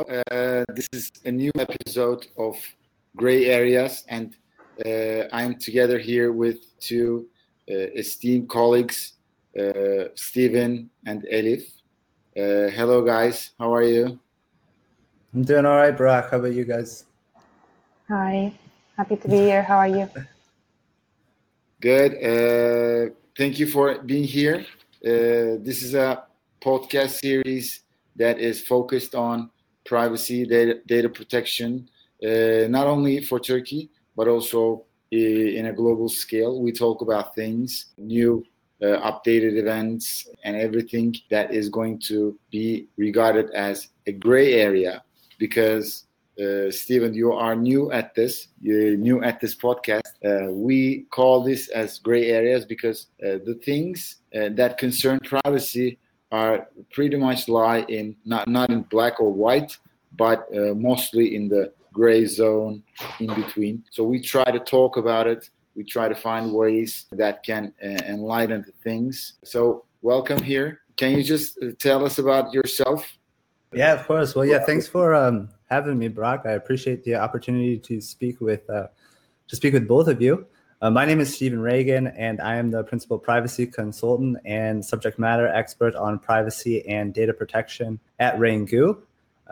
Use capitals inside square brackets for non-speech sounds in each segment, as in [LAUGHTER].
Hello, uh, this is a new episode of Gray Areas, and uh, I'm together here with two uh, esteemed colleagues, uh, Stephen and Elif. Uh, hello, guys. How are you? I'm doing all right, Brock. How about you guys? Hi, happy to be here. How are you? Good. Uh, thank you for being here. this is a podcast series that is focused on privacy, data, data protection, uh, not only for Turkey, but also in a global scale. We talk about things, new uh, updated events, and everything that is going to be regarded as a gray area because. Uh, Stephen, you are new at this, You're new at this podcast. Uh, we call this as gray areas because uh, the things uh, that concern privacy are pretty much lie in not not in black or white, but uh, mostly in the gray zone in between. So we try to talk about it. We try to find ways that can uh, enlighten things. So welcome here. Can you just uh, tell us about yourself? Yeah, of course. Well, yeah, thanks for um, having me, Brock. I appreciate the opportunity to speak with uh, to speak with both of you. Uh, my name is Stephen Reagan, and I am the principal privacy consultant and subject matter expert on privacy and data protection at Wrangu.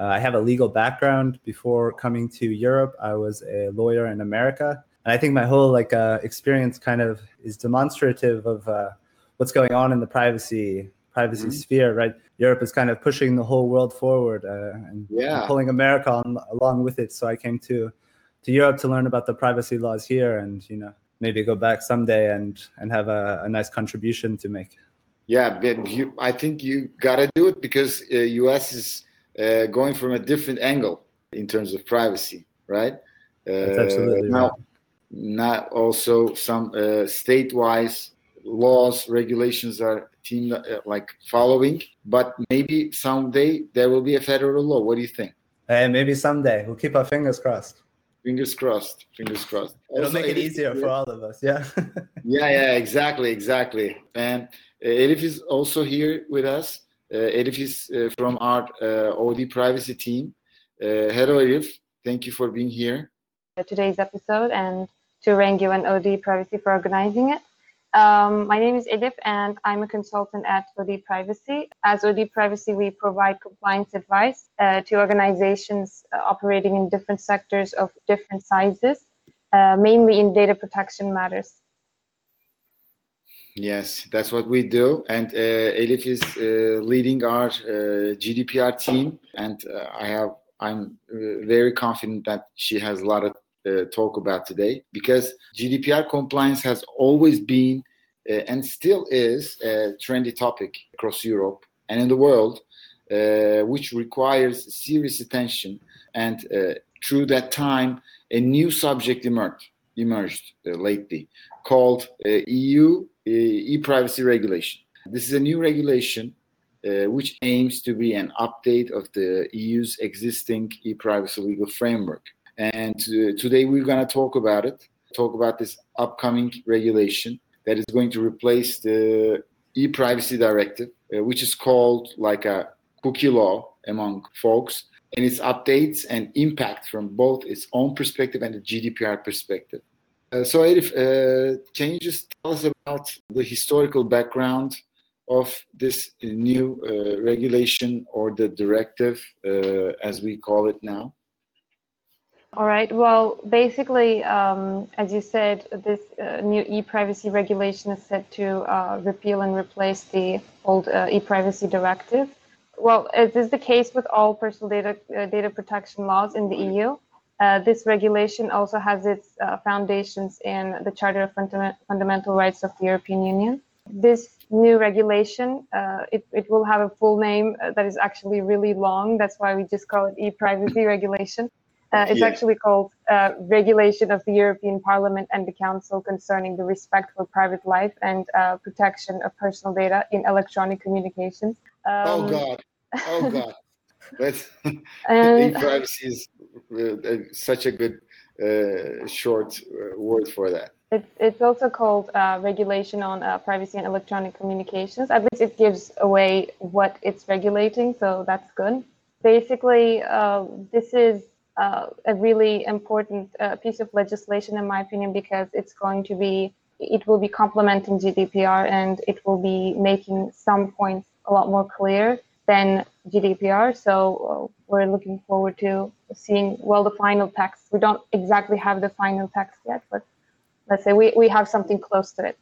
Uh, I have a legal background. Before coming to Europe, I was a lawyer in America, and I think my whole like uh, experience kind of is demonstrative of uh, what's going on in the privacy privacy mm-hmm. sphere. Right, Europe is kind of pushing the whole world forward uh, and, yeah. and pulling America on, along with it. So I came to to Europe to learn about the privacy laws here, and you know maybe go back someday and and have a, a nice contribution to make. Yeah, but you, I think you got to do it because uh, U.S. is uh, going from a different angle in terms of privacy, right? That's absolutely now, right. Not also some uh, state-wise laws, regulations are team uh, like following, but maybe someday there will be a federal law. What do you think? Hey, maybe someday. We'll keep our fingers crossed. Fingers crossed. Fingers crossed. It'll also, make it easier for all of us. Yeah. [LAUGHS] yeah, yeah, exactly, exactly. And uh, Elif is also here with us. Uh, Elif is uh, from our uh, OD privacy team. Uh, hello, Elif. Thank you for being here. Today's episode and to Wrangu and OD Privacy for organizing it. Um, my name is Elif, and I'm a consultant at OD Privacy. As OD Privacy, we provide compliance advice uh, to organizations uh, operating in different sectors of different sizes, uh, mainly in data protection matters. Yes, that's what we do. And uh, Elif is uh, leading our uh, GDPR team, and I have I'm very confident that she has a lot of uh, talk about today because GDPR compliance has always been uh, and still is a trendy topic across Europe and in the world, uh, which requires serious attention. And uh, through that time, a new subject emerged, emerged uh, lately called uh, EU e-privacy regulation. This is a new regulation uh, which aims to be an update of the EU's existing e-privacy legal framework. And uh, today we're going to talk about it, talk about this upcoming regulation that is going to replace the e-privacy directive, uh, which is called like a cookie law among folks, and its updates and impact from both its own perspective and the GDPR perspective. Uh, so, Elif, uh, can you just tell us about the historical background of this new uh, regulation or the directive, uh, as we call it now? All right. Well, basically, um, as you said, this uh, new e-privacy regulation is set to uh, repeal and replace the old uh, e-privacy directive. Well, as is the case with all personal data uh, data protection laws in the EU, uh, this regulation also has its uh, foundations in the Charter of Fundament Fundamental Rights of the European Union. This new regulation, it, it will have a full name that is actually really long. That's why we just call it e-privacy regulation. Uh, it's yeah. actually called uh, Regulation of the European Parliament and the Council concerning the respect for private life and uh, protection of personal data in electronic communications. Oh, um, oh God! Oh [LAUGHS] God! That's [LAUGHS] and, privacy is uh, such a good uh, short uh, word for that. It's, it's also called Regulation on Privacy and Electronic Communications. At least it gives away what it's regulating, so that's good. basically, uh, this is uh, a really important uh, piece of legislation, in my opinion, because it's going to be, it will be complementing GDPR and it will be making some points a lot more clear than GDPR. So uh, we're looking forward to seeing, well, the final text. We don't exactly have the final text yet, but let's say we, we have something close to it.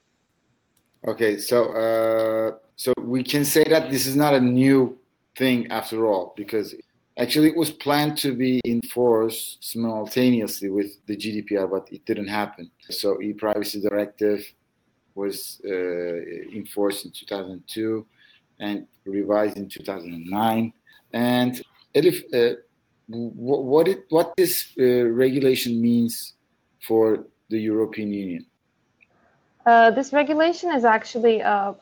Okay, so uh, so we can say that this is not a new thing after all, because actually it was planned to be enforced simultaneously with the GDPR, but it didn't happen. So e-privacy directive was uh, enforced in 2002 and revised in 2009. And Elif, uh, what it, what this uh, regulation means for the European Union? Uh, this regulation is actually uh,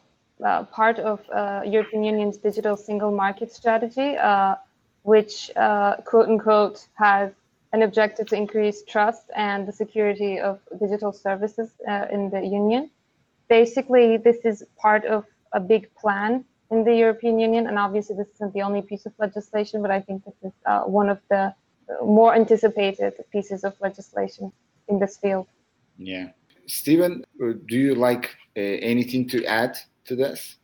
uh, part of European Union's digital single market strategy, uh, which quote unquote has an objective to increase trust and the security of digital services in the Union. Basically, this is part of a big plan in the European Union, and obviously this isn't the only piece of legislation, but I think this is one of the more anticipated pieces of legislation in this field. Yeah. Stephen, do you like uh, anything to add to this?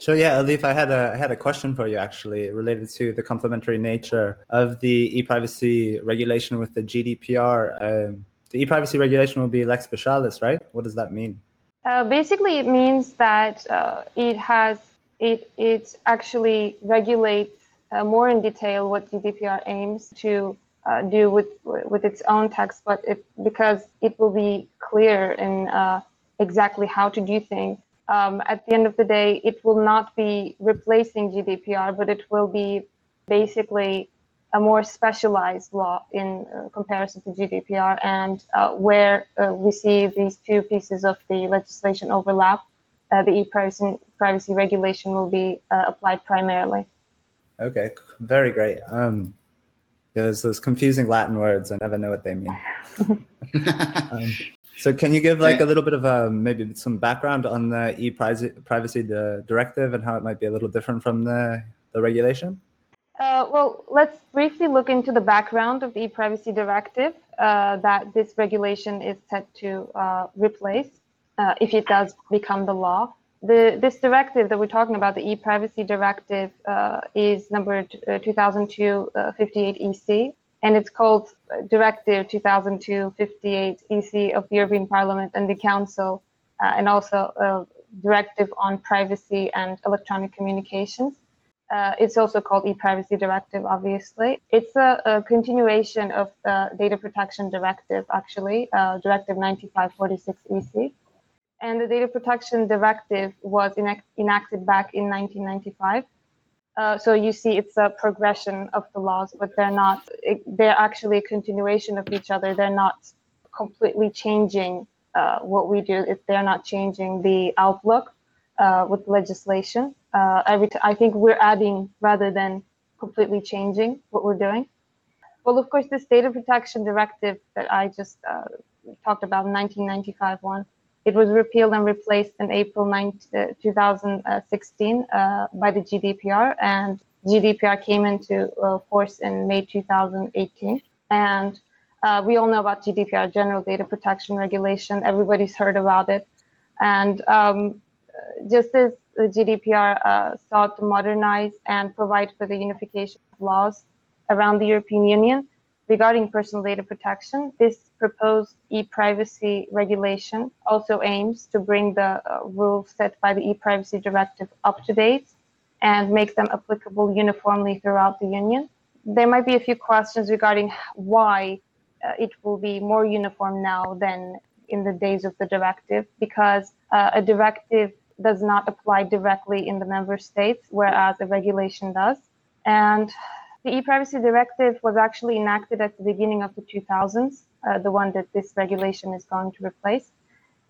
So yeah, Elif, I had a I had a question for you actually related to the complementary nature of the e-privacy regulation with the GDPR. Um, the e-privacy regulation will be lex specialis, right? What does that mean? Uh, basically, it means that uh, it has it it actually regulates uh, more in detail what GDPR aims to uh, do with with its own text, but it because it will be clear in uh, exactly how to do things. Um, at the end of the day, it will not be replacing GDPR, but it will be basically a more specialized law in uh, comparison to GDPR. And uh, where uh, we see these two pieces of the legislation overlap, uh, the e-privacy privacy regulation will be applied primarily. Okay, very great. Um, there's those confusing Latin words. I never know what they mean. [LAUGHS] um, so can you give like a little bit of a, um, maybe some background on the e-privacy directive and how it might be a little different from the, the regulation? Uh, well, let's briefly look into the background of the e-privacy directive uh, that this regulation is set to uh, replace uh, if it does become the law. The, this directive that we're talking about, the e-privacy directive, uh, is number 2002-58 uh, EC, and it's called Directive 2002-58 EC of the European Parliament and the Council, uh, and also a directive on privacy and electronic communications. Uh, it's also called e-privacy directive, obviously. It's a, a, continuation of the data protection directive, actually, uh, Directive 9546 EC and the Data Protection Directive was enact- enacted back in 1995. Uh, so you see, it's a progression of the laws, but they're not. They're actually a continuation of each other. They're not completely changing uh, what we do. If they're not changing the outlook uh, with legislation, uh, every t- I think we're adding rather than completely changing what we're doing. Well, of course, this data protection directive that I just uh, talked about, 1995 one, it was repealed and replaced in April 9, uh, 2016 uh, by the GDPR, and GDPR came into uh, force in May 2018. And uh, we all know about GDPR, General Data Protection Regulation. Everybody's heard about it. And um, just as the GDPR uh, sought to modernize and provide for the unification of laws around the European Union, regarding personal data protection, this proposed e-privacy regulation also aims to bring the uh, rules set by the e-privacy directive up to date and make them applicable uniformly throughout the union. There might be a few questions regarding why uh, it will be more uniform now than in the days of the directive, because uh, a directive does not apply directly in the member states, whereas a regulation does. And the e-privacy directive was actually enacted at the beginning of the 2000s, uh, the one that this regulation is going to replace.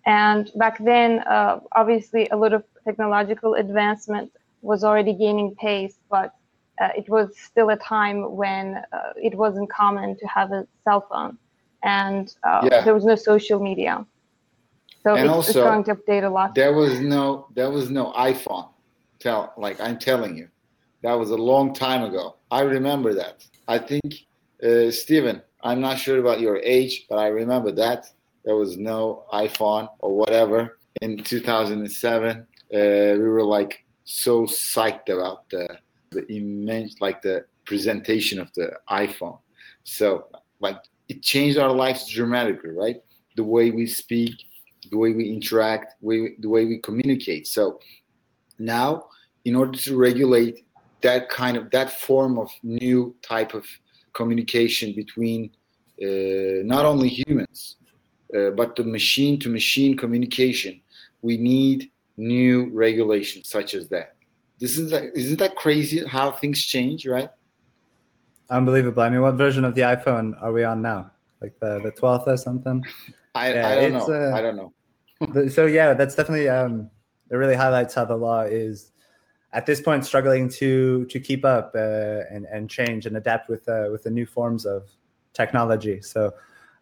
And back then, uh, obviously, a lot of technological advancement was already gaining pace, but uh, it was still a time when uh, it wasn't common to have a cell phone, and uh, yeah. there was no social media. So and it's, also, it's going to update a lot. There was no, there was no iPhone. Tell, like I'm telling you, that was a long time ago I remember that. I think, uh, Steven, I'm not sure about your age, but I remember that. There was no iPhone or whatever in 2007. Uh, we were like so psyched about the the immense like the presentation of the iPhone. So like it changed our lives dramatically, right? The way we speak, the way we interact, way, the way we communicate. So now, in order to regulate that kind of that form of new type of communication between uh, not only humans uh, but the machine to machine communication, we need new regulations such as that. This is like, isn't that crazy how things change, right? Unbelievable. I mean, what version of the iPhone are we on now? Like the the twelfth or something? I, yeah, I don't know. Uh, I don't know. so yeah, that's definitely um, it. Really highlights how the law is at this point struggling to to keep up uh, and and change and adapt with uh, with the new forms of technology. So.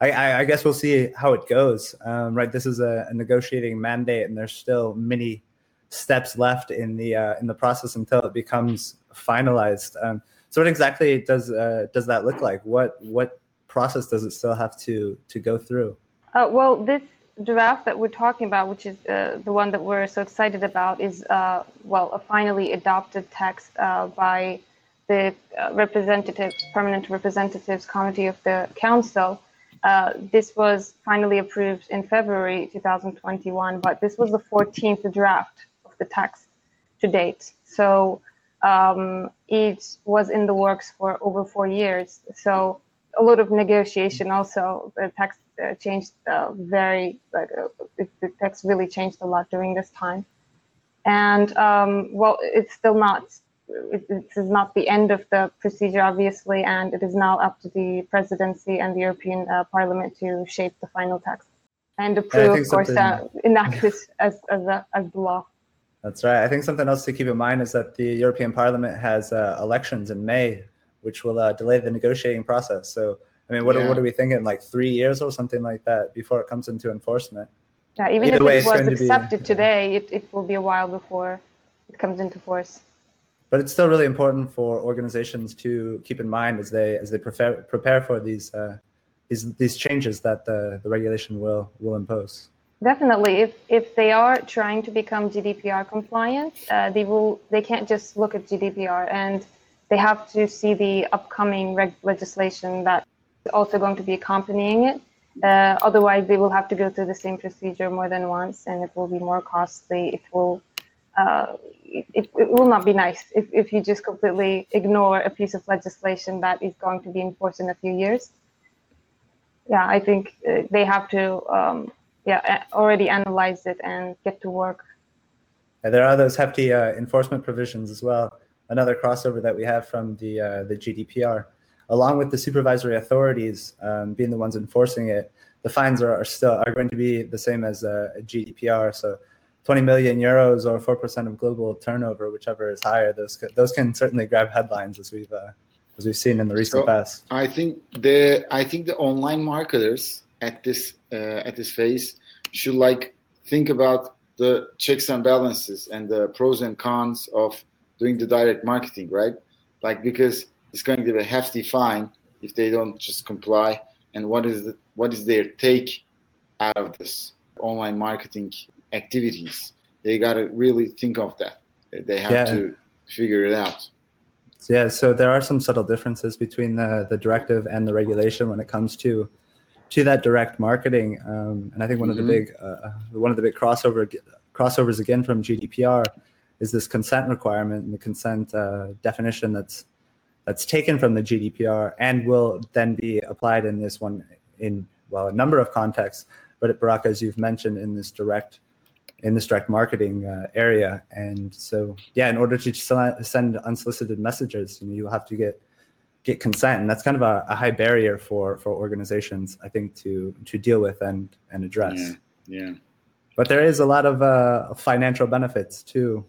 I, I, guess we'll see how it goes. Um, right, this is a, a, negotiating mandate, and there's still many steps left in the uh, in the process until it becomes finalized. Um, so, what exactly does uh, does that look like? What what process does it still have to to go through? Uh, well, this draft that we're talking about, which is uh, the one that we're so excited about, is uh, well a finally adopted text uh, by the representatives, permanent representatives committee of the council. Uh, this was finally approved in February 2021, but this was the 14th draft of the text to date. So um, it was in the works for over four years. So a lot of negotiation also. The text uh, changed uh, very, like, uh, the text really changed a lot during this time. And um, well, it's still not it, this is not the end of the procedure, obviously, and it is now up to the presidency and the European uh, Parliament to shape the final text and approve, of course, uh, enact it [LAUGHS] as as, a, as the law. That's right. I think something else to keep in mind is that the European Parliament has uh, elections in May, which will uh, delay the negotiating process. So, I mean, what, yeah. what are we thinking? Like three years or something like that before it comes into enforcement? Yeah, even Either if it was accepted be, today, it, it will be a while before it comes into force but it's still really important for organizations to keep in mind as they as they prepare prepare for these uh, these these changes that the, the regulation will will impose. Definitely, if if they are trying to become GDPR compliant, uh, they will they can't just look at GDPR and they have to see the upcoming reg- legislation that also going to be accompanying it. Uh, otherwise, they will have to go through the same procedure more than once, and it will be more costly. It will uh, it, it, will not be nice if, if you just completely ignore a piece of legislation that is going to be enforced in a few years. Yeah, I think uh, they have to um, yeah already analyze it and get to work. There are those hefty uh, enforcement provisions as well. Another crossover that we have from the uh, the GDPR, along with the supervisory authorities um, being the ones enforcing it, the fines are, are still are going to be the same as uh, GDPR. So 20 million euros or 4% of global turnover, whichever is higher, those those can certainly grab headlines as we've uh, as we've seen in the recent so past. I think the I think the online marketers at this uh, at this phase should like think about the checks and balances and the pros and cons of doing the direct marketing, right? Like because it's going to be a hefty fine if they don't just comply. And what is the, what is their take out of this online marketing activities. They got to really think of that. They have yeah. to figure it out. Yeah, so there are some subtle differences between the, the directive and the regulation when it comes to to that direct marketing. Um, and I think one mm-hmm. of the mm-hmm. big uh, one of the big crossover crossovers again from GDPR is this consent requirement and the consent uh, definition that's that's taken from the GDPR and will then be applied in this one in well a number of contexts. But Barak, as you've mentioned, in this direct in this direct marketing uh, area. And so, yeah, in order to send unsolicited messages, you know, you have to get get consent, and that's kind of a, a, high barrier for for organizations, I think, to to deal with and and address. Yeah. yeah. But there is a lot of uh, financial benefits too,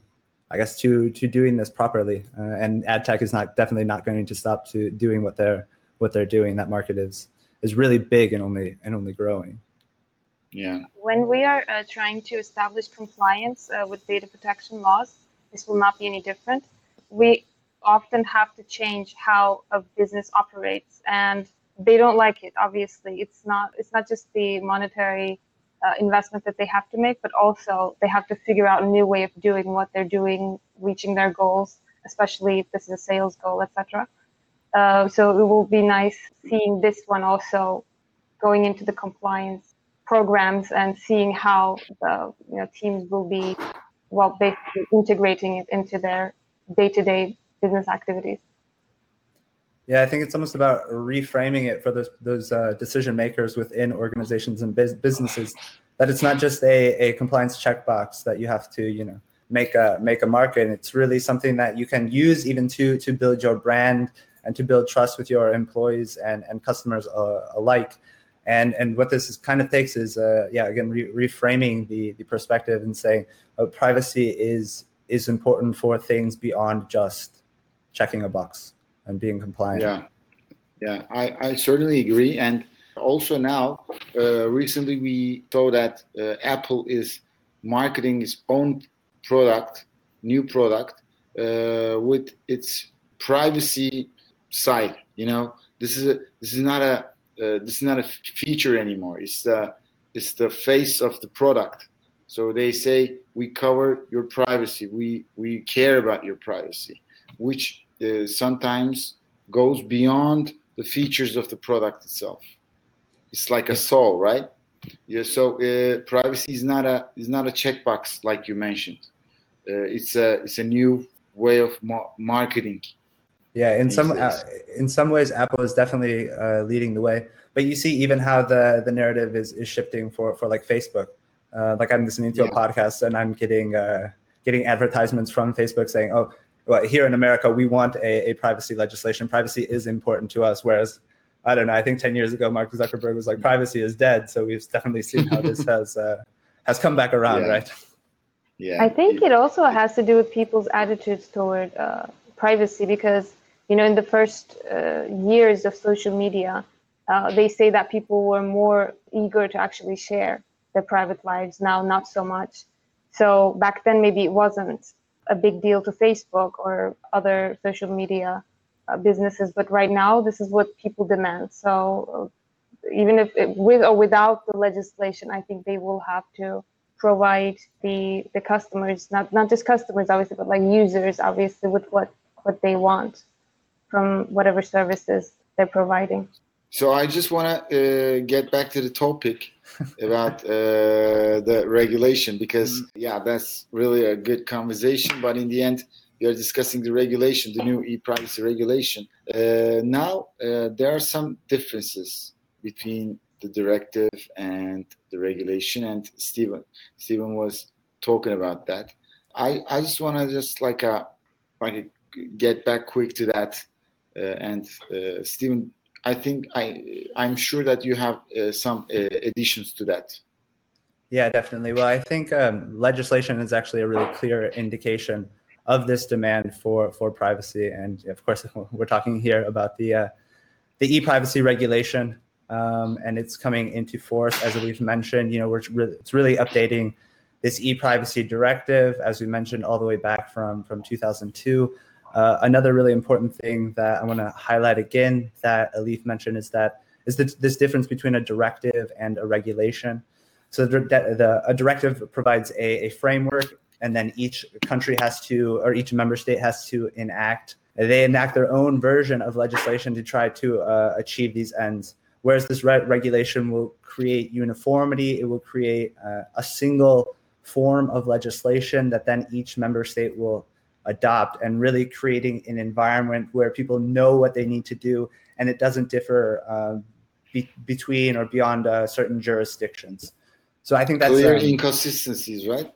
I guess, to to doing this properly. Uh, and ad tech is not definitely not going to stop to doing what they're what they're doing. That market is is really big and only and only growing. Yeah. When we are uh, trying to establish compliance uh, with data protection laws, this will not be any different. We often have to change how a business operates, and they don't like it. Obviously, it's not it's not just the monetary uh, investment that they have to make, but also they have to figure out a new way of doing what they're doing, reaching their goals, especially if this is a sales goal, etc. Uh, so it will be nice seeing this one also going into the compliance programs and seeing how the you know, teams will be well basically integrating it into their day-to-day business activities. Yeah, I think it's almost about reframing it for those those uh, decision makers within organizations and biz- businesses that it's not just a, a compliance checkbox that you have to you know make a make a market. It's really something that you can use even to to build your brand and to build trust with your employees and and customers uh, alike. And and what this is kind of takes is uh, yeah again re- reframing the the perspective and saying oh, privacy is is important for things beyond just checking a box and being compliant. Yeah, yeah, I, I certainly agree. And also now, uh, recently we saw that uh, Apple is marketing its own product, new product, uh, with its privacy side. You know, this is a this is not a uh, this is not a feature anymore. It's the it's the face of the product. So they say we cover your privacy. We we care about your privacy, which uh, sometimes goes beyond the features of the product itself. It's like a soul, right? Yeah. So uh, privacy is not a is not a checkbox like you mentioned. Uh, it's a it's a new way of ma- marketing. Yeah, in some uh, in some ways, Apple is definitely uh, leading the way. But you see, even how the the narrative is is shifting for for like Facebook. Uh, like I'm listening to yeah. a podcast and I'm getting uh, getting advertisements from Facebook saying, "Oh, well, here in America, we want a, a privacy legislation. Privacy is important to us." Whereas, I don't know. I think ten years ago, Mark Zuckerberg was like, "Privacy is dead." So we've definitely seen how this [LAUGHS] has uh, has come back around, yeah. right? Yeah. I think it also has to do with people's attitudes toward uh, privacy because you know in the first uh, years of social media, uh, they say that people were more eager to actually share their private lives now not so much so back then maybe it wasn't a big deal to facebook or other social media uh, businesses but right now this is what people demand. So uh, even if it, with or without the legislation i think they will have to provide the the customers not not just customers obviously but like users obviously with what what they want from whatever services they're providing. So I just want to uh, get back to the topic about uh, the regulation because mm-hmm. yeah, that's really a good conversation. But in the end, we are discussing the regulation, the new e-privacy regulation. Uh, now uh, there are some differences between the directive and the regulation, and Stephen Stephen was talking about that. I I just want to just like a uh, like get back quick to that, uh, and Stephen I think I I'm sure that you have uh, some uh, additions to that. Yeah, definitely. Well, I think um, legislation is actually a really clear indication of this demand for for privacy, and of course, [LAUGHS] we're talking here about the uh, the e-privacy regulation, um, and it's coming into force as we've mentioned. You know, we're re- it's really updating this e-privacy directive, as we mentioned, all the way back from from 2002. Uh, another really important thing that I want to highlight again that Elif mentioned is that is the, this difference between a directive and a regulation. So the, the a directive provides a, a, framework, and then each country has to, or each member state has to enact. They enact their own version of legislation to try to uh, achieve these ends. Whereas this re- regulation will create uniformity, it will create uh, a single form of legislation that then each member state will adopt and really creating an environment where people know what they need to do and it doesn't differ uh, be- between or beyond uh, certain jurisdictions. So I think that's clear um, inconsistencies, right?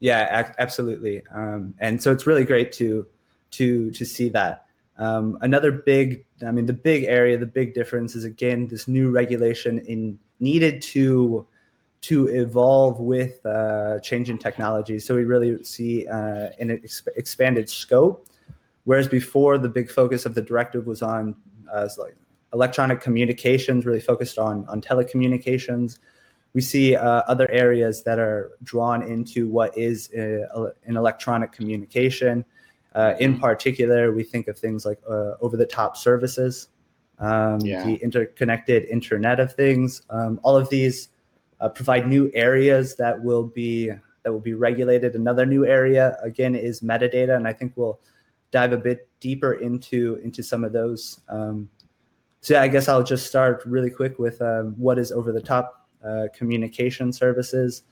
Yeah, ac- absolutely. Um, and so it's really great to to to see that. Um, another big, I mean, the big area, the big difference is again this new regulation in needed to to evolve with uh, changing technology. So we really see uh, an ex- expanded scope, whereas before the big focus of the directive was on uh, like electronic communications, really focused on on telecommunications. We see uh, other areas that are drawn into what is a, uh, an electronic communication. Uh, in particular, we think of things like uh, over-the-top services, um, yeah. the interconnected Internet of Things. Um, all of these uh, provide new areas that will be that will be regulated. Another new area again is metadata, and I think we'll dive a bit deeper into into some of those. Um, so yeah, I guess I'll just start really quick with um, what is over the top uh, communication services.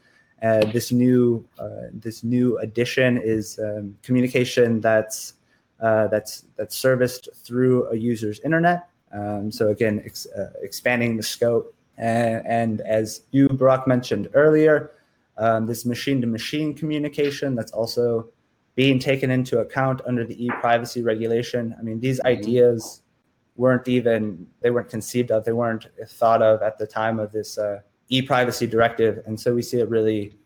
Uh, this new uh, this new addition is um, communication that's uh, that's that's serviced through a user's internet. Um, so again, ex- uh, expanding the scope. And, and, as you, Barak, mentioned earlier, um, this machine-to-machine communication that's also being taken into account under the e-privacy regulation. I mean, these mm-hmm. ideas weren't even they weren't conceived of, they weren't thought of at the time of this uh, e-privacy directive, and so we see a really,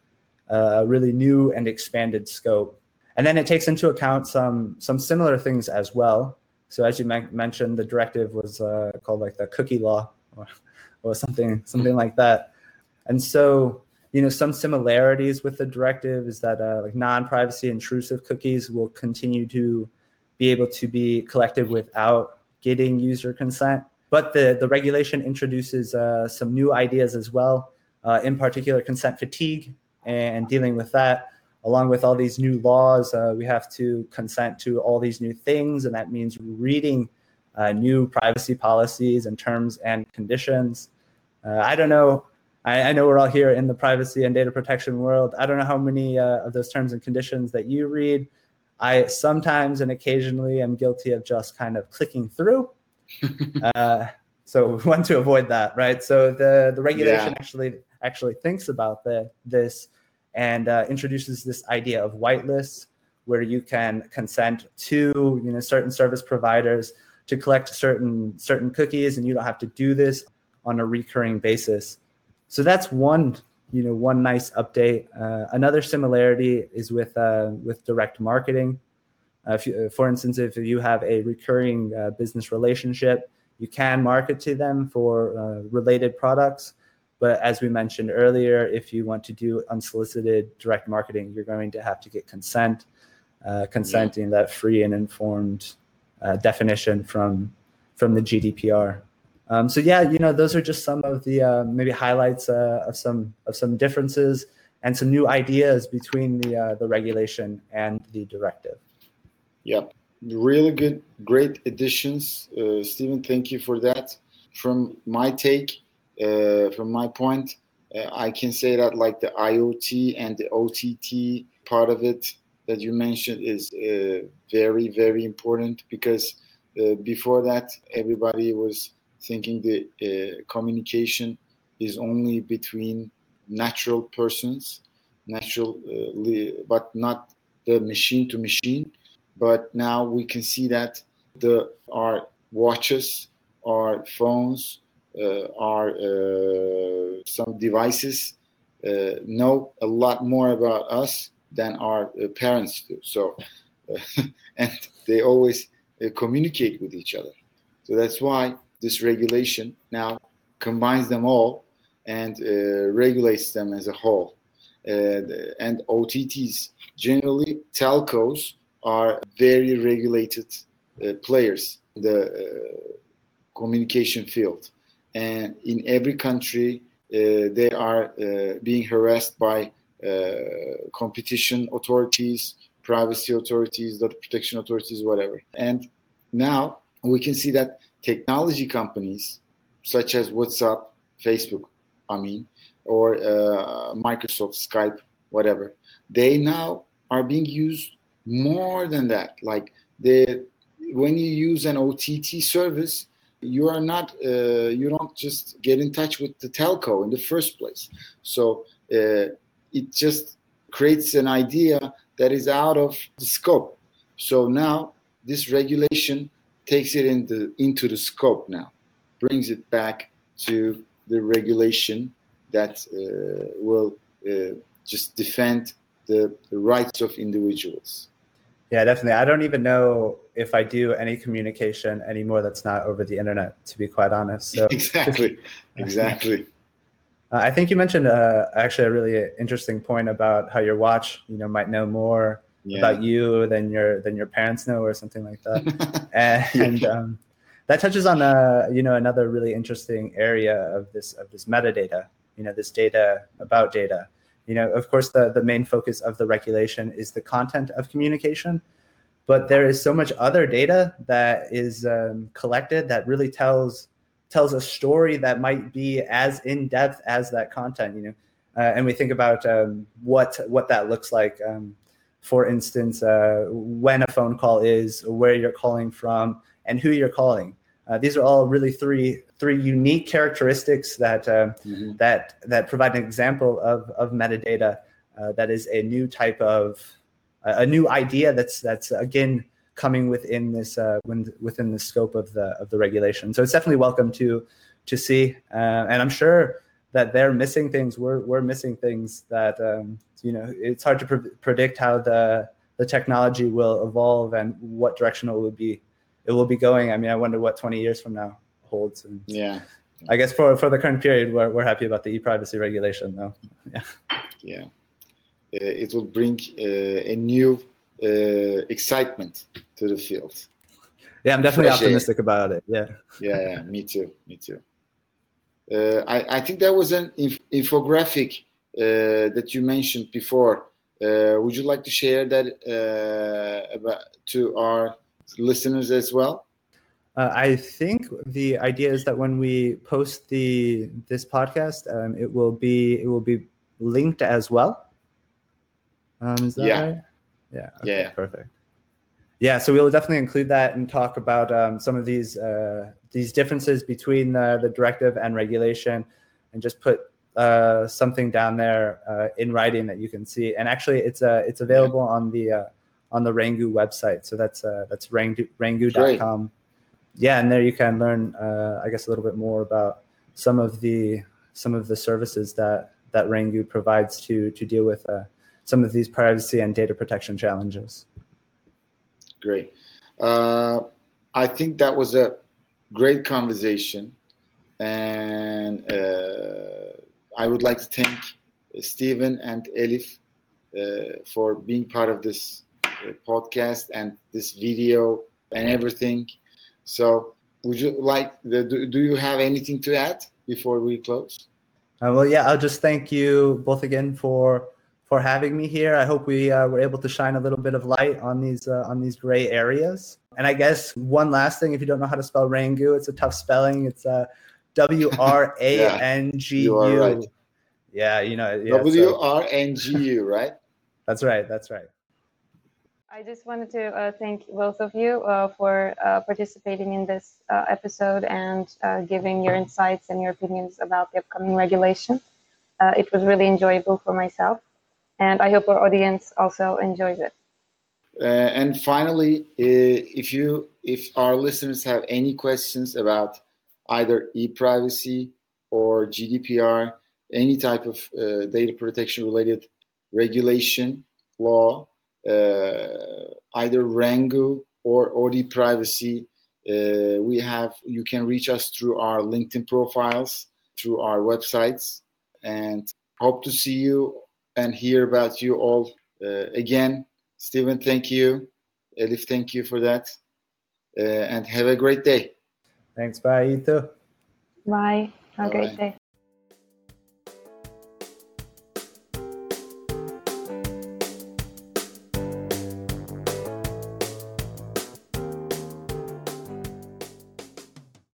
uh, really new and expanded scope. And then it takes into account some some similar things as well. So as you mentioned, the directive was uh, called like the cookie law or, something something like that. And so you know some similarities with the directive is that uh, like non-privacy intrusive cookies will continue to be able to be collected without getting user consent. But the, the regulation introduces uh, some new ideas as well, uh, in particular consent fatigue and dealing with that along with all these new laws, uh, we have to consent to all these new things, and that means reading uh, new privacy policies and terms and conditions. Uh, I don't know. I, I, know we're all here in the privacy and data protection world. I don't know how many uh, of those terms and conditions that you read. I sometimes and occasionally am guilty of just kind of clicking through. [LAUGHS] Uh, so [LAUGHS] we want to avoid that, right? So the the regulation yeah. actually actually thinks about the this and uh, introduces this idea of whitelists where you can consent to you know certain service providers to collect certain certain cookies and you don't have to do this on a recurring basis so that's one you know one nice update uh, another similarity is with uh, with direct marketing uh, you, for instance if you have a recurring uh, business relationship you can market to them for uh, related products but as we mentioned earlier, if you want to do unsolicited direct marketing, you're going to have to get consent, uh, consenting yeah. that free and informed uh, definition from from the GDPR. Um, so yeah, you know, those are just some of the uh, maybe highlights uh, of some of some differences and some new ideas between the uh, the regulation and the directive. Yep, really good, great additions, uh, Stephen. Thank you for that. From my take, uh, from my point, uh, I can say that like the IoT and the OTT part of it that you mentioned is very very important because before that everybody was thinking the uh, communication is only between natural persons, natural, uh, but not the machine to machine. But now we can see that the our watches, our phones, uh, are uh, some devices uh, know a lot more about us than our parents do. So, [LAUGHS] and they always communicate with each other. So that's why this regulation now combines them all and uh, regulates them as a whole. Uh, and OTTs, generally, telcos are very regulated uh, players in the communication field and in every country uh, they are uh, being harassed by uh, competition authorities, privacy authorities, data protection authorities, whatever. And now we can see that technology companies such as WhatsApp, Facebook, I mean, or uh, Microsoft, Skype, whatever, they now are being used more than that. Like they, when you use an OTT service, you are not uh, you don't just get in touch with the telco in the first place so uh, it just creates an idea that is out of the scope so now this regulation takes it into into the scope now brings it back to the regulation that uh, will uh, just defend the, the rights of individuals yeah, definitely. I don't even know if I do any communication anymore that's not over the internet, to be quite honest. So [LAUGHS] exactly, [LAUGHS] exactly. Uh, I think you mentioned uh, actually a really interesting point about how your watch, you know, might know more yeah. about you than your than your parents know or something like that. [LAUGHS] and um, that touches on a you know another really interesting area of this of this metadata. You know, this data about data. You know, of course, the the main focus of the regulation is the content of communication, but there is so much other data that is um, collected that really tells tells a story that might be as in depth as that content. You know, uh, and we think about um, what what that looks like. Um, for instance, uh, when a phone call is, where you're calling from, and who you're calling. Uh, these are all really three three unique characteristics that uh, mm-hmm. that that provide an example of of metadata uh, that is a new type of a new idea that's that's again coming within this uh, within the scope of the of the regulation. So it's definitely welcome to to see, uh, and I'm sure that they're missing things. We're we're missing things that um, you know. It's hard to pre- predict how the the technology will evolve and what direction it will be it will be going. I mean, I wonder what 20 years from now holds. And yeah. I guess for, for the current period, we're, we're happy about the e-privacy regulation, though. Yeah. Yeah. Uh, it will bring uh, a new uh, excitement to the field. Yeah, I'm definitely Fresh optimistic air. about it. Yeah. Yeah, yeah, me too. Me too. Uh, I, I think that was an inf- infographic that you mentioned before. Uh, would you like to share that about, to our listeners as well? Uh, I think the idea is that when we post the this podcast, um, it will be it will be linked as well. Um, is that yeah. right? Yeah. Okay, yeah. Perfect. Yeah, so we'll definitely include that and talk about um, some of these uh, these differences between the, the directive and regulation, and just put uh, something down there uh, in writing that you can see. And actually, it's uh, it's available yeah. on the uh, on the Wrangu website. So that's uh, that's wrangu, wrangu.com. Yeah, and there you can learn, uh, I guess, a little bit more about some of the some of the services that that Wrangu provides to to deal with uh, some of these privacy and data protection challenges. Great. Uh, I think that was a great conversation, and uh, I would like to thank Stephen and Elif uh, for being part of this podcast and this video and everything. So, would you like? The, do, do you have anything to add before we close? Uh, well, yeah, I'll just thank you both again for for having me here. I hope we uh, were able to shine a little bit of light on these uh, on these gray areas. And I guess one last thing, if you don't know how to spell Wrangu, it's a tough spelling. It's uh, W R A N G U. Yeah, you know. Yeah, W R N G U, right? [LAUGHS] That's right. That's right. I just wanted to uh, thank both of you uh, for uh, participating in this uh, episode and uh, giving your insights and your opinions about the upcoming regulation. Uh, it was really enjoyable for myself, and I hope our audience also enjoys it. and finally, if you, if our listeners have any questions about either e-privacy or GDPR, any type of data protection related regulation law, uh, either Wrangu or OD Privacy. Uh, we have you can reach us through our LinkedIn profiles, through our websites, and hope to see you and hear about you all uh, again. Stephen, thank you. Elif, thank you for that. Uh, and have a great day. Thanks. Bye, you too. Bye. Have a great day.